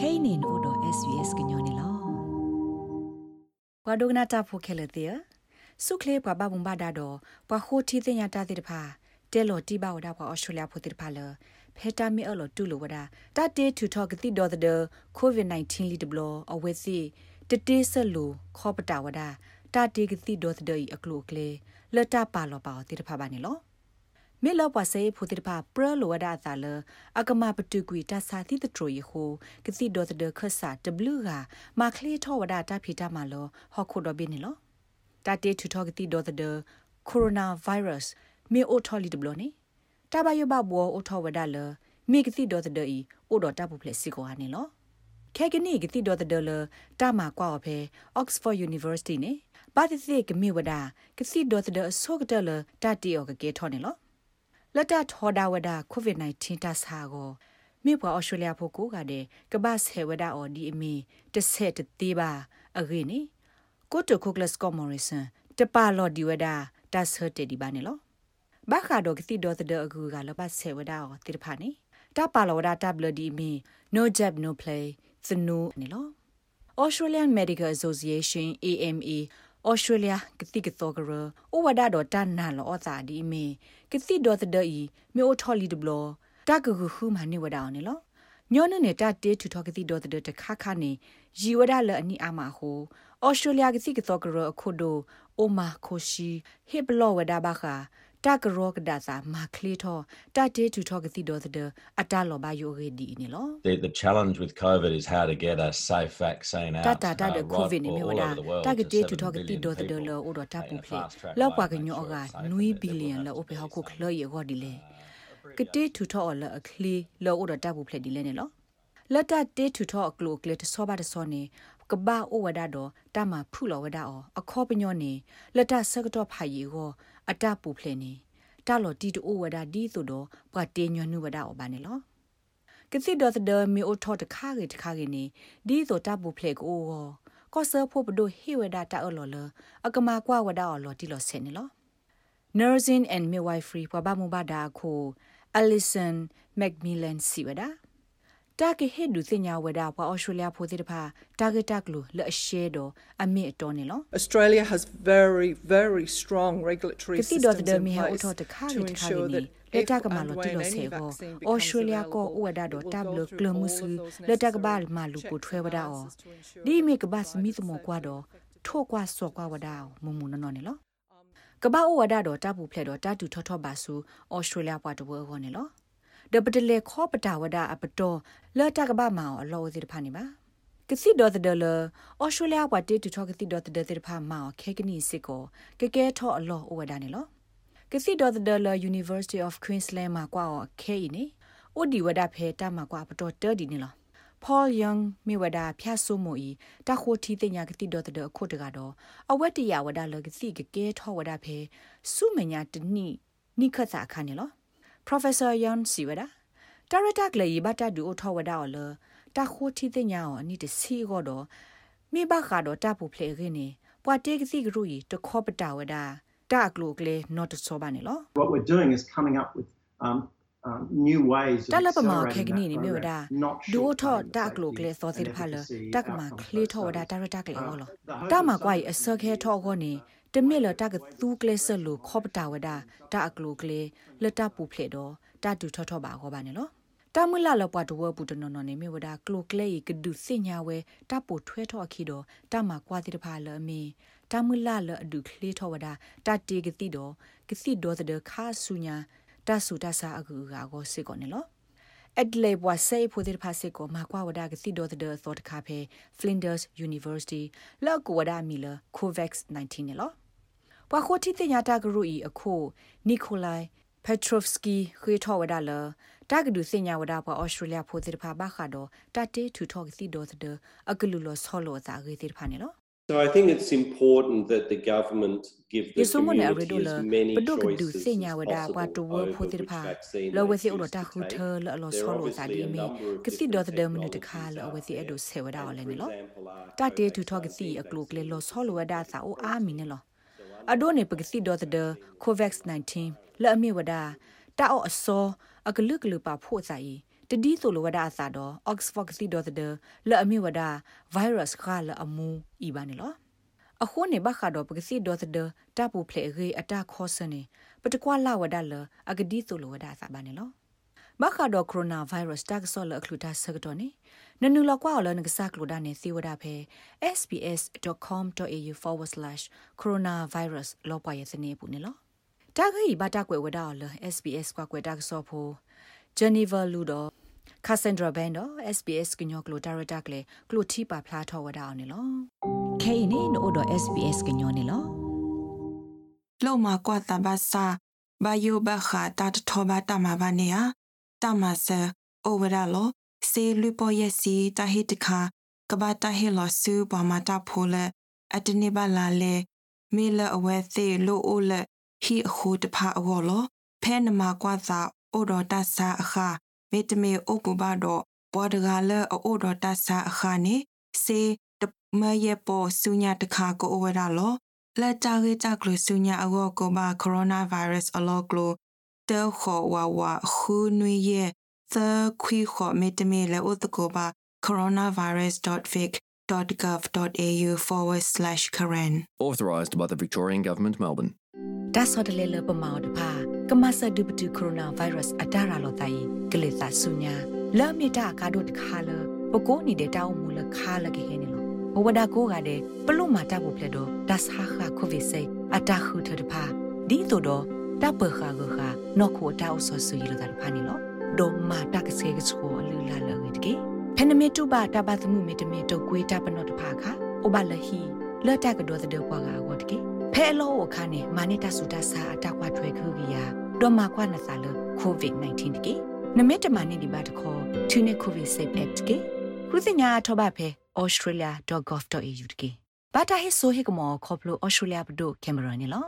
kainin odo svs gnyone lo kwa dogna ta pho khele te su khle pa ba bum ba da do pa ho thi te nya ta te ta pha te lo ti ba wa da pa australia pho te ta pha lo phe ta mi a lo tu lo wa da ta te tu tho ka ti do the covid 19 li de blo a we si te te se lo kho pa ta wa da ta te ka ti do the i a klo kle le ta pa lo pa te ta pha ba ni lo မေလောပါစေဖိုတိတပါပရလောဝဒသာလအကမပတုကွီတဆာတိတထရယဟိုကတိဒေါ်တဒခဆာတဘလူကမခလီထောဝဒတာဖီတာမလောဟခုဒဘင်းလောတတေထူထောကတိဒေါ်တဒကိုရိုနာဗိုင်းရပ်စ်မေအိုထောလီတဘလောနေတဘယဘဘောအိုထောဝဒလမေကတိဒေါ်တဒအီအိုဒေါ်တာပူဖလက်စီကိုဟာနေလောခဲကနီကတိဒေါ်တဒလတာမကွာဖဲ Oxford University နေဘာတိစေကမေဝဒကတိဒေါ်တဒအစောကတလတတီယောကကေထောနေလော လက်တထောဒါဝဒါကိုဗစ် -19 တဆာကိုမြေပွားအော်စတြေးလျဖို့ကိုကတဲ့ကပတ်ဆဲဝဒါအော်ဒီအမီတစ်ဆက်တေးပါအဂိနေကိုတိုကိုကလစ်ကောမော်ရီဆန်တပါလော်ဒီဝဒါတဆတ်တေဒီပါနေလောဘာခါဒိုကတိဒေါ်တဒအကူကလပတ်ဆဲဝဒါအော်တေဖာနေတပါလော်ဝဒါတဘလဒီမီ no jab no play သနူနေလော Australian Medical Association AMA ဩစတြေးလျကတိကသောကရဩဝဒါတော့တန်နာလောအသာဒီမေကတိတော့တဒီမြို့ထော်လီဒဘလတကခုခုမနေဝဒါအောင်နေလောညောနနဲ့တတေထူထောကတိတော့တတခခနေရီဝဒါလအနိအာမဟိုဩစတြေးလျကတိကသောကရအခုဒိုအိုမာခိုရှိဟေဘလောဝဒါဘခာ တကရောကဒါစာမာခလီထောတတေတူထောကတိဒေါ်တဲ့အတလောဘာယိုဂေဒီနေလော The the challenge with covid is how to get a safe vaccine out တတတတဲ့ covid နေမြဝတာတကတေတူထောကတိဒေါ်တဲ့လောအိုတော့တပူဖလေလောက်ပါကညောကနွီဘီလီယံလောအိုဖေဟခုခလရေဟောဒီလေကတေတူထောလအခလီလောအိုတော့တပူဖလေဒီလေနေလောလက်တတေတူထောအကလိုကလစ်ဆောပါတဆောနေကဘာအိုဝဒါတော့တမဖုလောဝဒါအောအခောပညောနေလက်တဆကတော့ဖာရီကို အတပူဖလေနေတလော်တီတိုဝဒါဒီဆိုတော့ပကတေညွနုဝဒါအောဘာနေလောကစစ်တော်တဲ့မီအိုထော်တခါကြီးတခါကြီးနေဒီဆိုတပူဖလေကိုကောဆာဖို့ပဒိုဟေဝဒါတာအော်လော်လအကမာကွာဝဒါအော်လော်တီလော်ဆင်နေလော Nursing and Midwifery ပပမှုဘာဒါကို Alison Macmillan စီဝဒါ တာကေဟေဒူစညာဝဒါပွားအော်စတြေးလျဖိုတဲ့တဖာတာဂက်တက်လိုလအရှဲတော့အမစ်အတော်နေလော Australia has very very strong regulatory systems in place to ensure that လက်တကမလို့တီလို့ဆေကိုအော်စတြေးလျကိုဝဒါတော့တဘလကလမှုစုလက်တကဘာမလူကိုထွဲဝဒါအော်ဒီမိကဘတ်မီတမောကွာတော့ထို့ကွာစောကွာဝဒါမုံမုံနော်နေလောကဘာဝဒါတော့တပူဖလက်တော့တတူထောထောပါစုအော်စတြေးလျပွားတဝဲဟောနေလော ဒပတလေခောပတာဝဒအပတော်လတကဘာမောင်အလောစီတဖာနေပါကစီဒေါ်ဒလအော်စတြေးလျဝတ်တေတူထောကစီဒေါ်ဒတေတဖာမောင်ခေကနီစစ်ကိုကကဲထောအလောဝဒနေလောကစီဒေါ်ဒလ University of Queensland မှာကွာခဲနေအိုဒီဝဒဖဲတာမှာကွာပတော်တဲဒီနေလော Paul Young မိဝဒဖျာဆုမိုဤတခိုတီတင်ညာကတိတော်တဲ့အခုတကတော့အဝတ်တရဝဒလကစီကကဲထောဝဒဖဲစုမညာတနိနိခတ်စာခါနေလော Professor Yon Siwada Director ကလေးဘတ်တဒူအထောဝဒါော်လတခိုတီတင်ညာအနိတစီကောတော့မိဘခါတော့တပူဖလေခင်းနေပွာတေကစီကရူဤတခောပတာဝဒါတကလိုကလေး not so ပါနေလော What we're doing is coming up with um um new ways တလပမာခေကနီနေမြေဝဒါဒူထောတကလိုကလေးစောစီတဖာလတကမာခလီထောဝဒါ တာရတာကလေးဟောလောတမကွာအစခဲထောခေါနေတမီလတကသူကလေးဆလူခောပတာဝဒတာအကလူကလေးလတပူဖလေတော့တတူထောထောပါဟောပါနေလို့တမလလပွားတဝပူတနော်နော်နေမြေဝဒကလုကလေးကဒုစညာဝဲတပူထွဲထောအခီတော့တမကွာတိတဖာလအမီတမလလအဒုကလေးထောဝဒတတေကတိတော့ကစီတော့တဲ့ခါဆုညာတဆူတဆာအကူကကိုစစ်ကောနေလို့အက်လေဘွာဆေဖိုဒီဖာစေကိုမာကွာဝဒါကစီဒိုတဲ့သောတခါဖေ Flinders University လောက်ကိုဝဒါမီလာ COVAX 19နေလို့ ပွာခိုတီတင်ညာတာဂရုဤအခုနီကိုလိုက်ပက်ထရိုဖစကီခွေထောဝဒါလတာဂဒုစညာဝဒါပွာဩစတြေးလျဖိုဒီဖာဘာခါတော့တတေထူထောကစီဒိုတဲ့အကလူလောဆောလောသာဂေဒီဖာနေလို့ So I think it's important that the government give the community as many choices as senya wada kwa to wo pho tir pha lo we si o ta khu the lo lo so lo sa di me kisi do the minu ta kha lo we si edo se wada o le ni lo ta te tu tho kisi a klo kle lo so lo wada sa o a mi ne lo ado ne pagisi do the covax 19 lo ami wada ta o aso a klu klu pa pho sa yi တတိဆိုလိုဝဒအစာတော့ Oxford စီတော့တဲ့လဲ့အမြဝဒ virus ခါလဲ့အမူဤပါနေလောအခုနေဘခါတော့ပကစီတော့တဲ့တပူဖလေရေအတခေါ်စနေပတကွာလာဝဒလအကတိဆိုလိုဝဒအစာပါနေလော ဘခါတော့ကိုရိုနာဗိုင်းရပ်စ်တက်ဆော့လအခလူတာဆကတော့နေနနူလောက်ကွာလနကစားကလိုဒါနေစီဝဒဖဲ sbs.com.au/coronavirus လောပါရစနေပူနေလောတာဂီဘာတာကွယ်ဝဒါလ sbs ကွာကွယ်တာဆော့ဖို Geneva Ludo Cassandra Bando SBS ကညောကလိုတာရတာကလေကလိုတီပါဖလာထောဝဒါအောင်နေလောခဲနေနို့တော့ SBS ကညောနေလောလောမကွာတဘာစာဘာယိုဘခာတတ်ထောဘာတမဘာနေယ တမဆာအိုဝဒါလောစေလူပေါ်ယစီတဟိတခါကဘာတဟိလောဆူဘမတာဖိုလအတနေပါလာလေမေလအဝဲသေးလိုအိုလဟီအခုတဖာအောလောဖဲနမကွာသာအိုဒတာဆာအခါမေတမေအိုပူဘာတော့ဘောဒဂါလအိုဒတာဆာအခါနေစေတမယေပေါ်ဆုညာတခါကိုအဝရလောလက်ကြရေကြကလဆုညာအကောကိုဘာကိုရိုနာဗိုင်းရပ်စ်အလောကလို တဲခေါ်ဝါဝါခူနွေရဲ့သခွီခေါ်မေတမေလေဥတကိုဘာ coronavirus.vic.gov.au forward slash Karen. Authorised by the Victorian Government, Melbourne. ဒါဆိုတလေလပမောတဖာကမဆဒုပတူကိုရိုနာဗိုင်းရပ်စ်အတားရလောတိုင်ကလေသာဆုညာလာမီတာကာဒိုတခါလပကိုးနေတဲ့တောင်းမူလခါလကေဟနေလောဘဝဒါကိုကတဲ့ပလုမာတာဘူးဖလက်တော့ဒတ်ဟာခါကိုဗစ်ဆေအတာခုထတဖာဒီတို့တော့ တပ်ပခါကခါနော်ခိုတောက်ဆောဆူရတာဖာနေလောဒိုမာတကစေကစကိုအလူလာလငေတကေဖနမေတုပါတပါသမှုမေတမေတုတ်ကွေးတပနောတဖာခါအိုဘလဟီလော်တကဒေါ်တဲ့ဘွားကဝတ်ကေဖဲလောဝခါနေမာနေတာစုတာစာအတက်ကွာထွဲခူကီယာဒေါ်မာကွာနစာလကိုဗစ် -19 တကေနမေတမနေဒီဘတ်ခေါ်သူနေကိုဗစ်ဆေးက်တကေခုစညာထောဘဖဲ australia.gov.au တကေဘာတာဟိဆိုဟိကမောခေါပလို australia ဘဒိုကင်မရာနေလော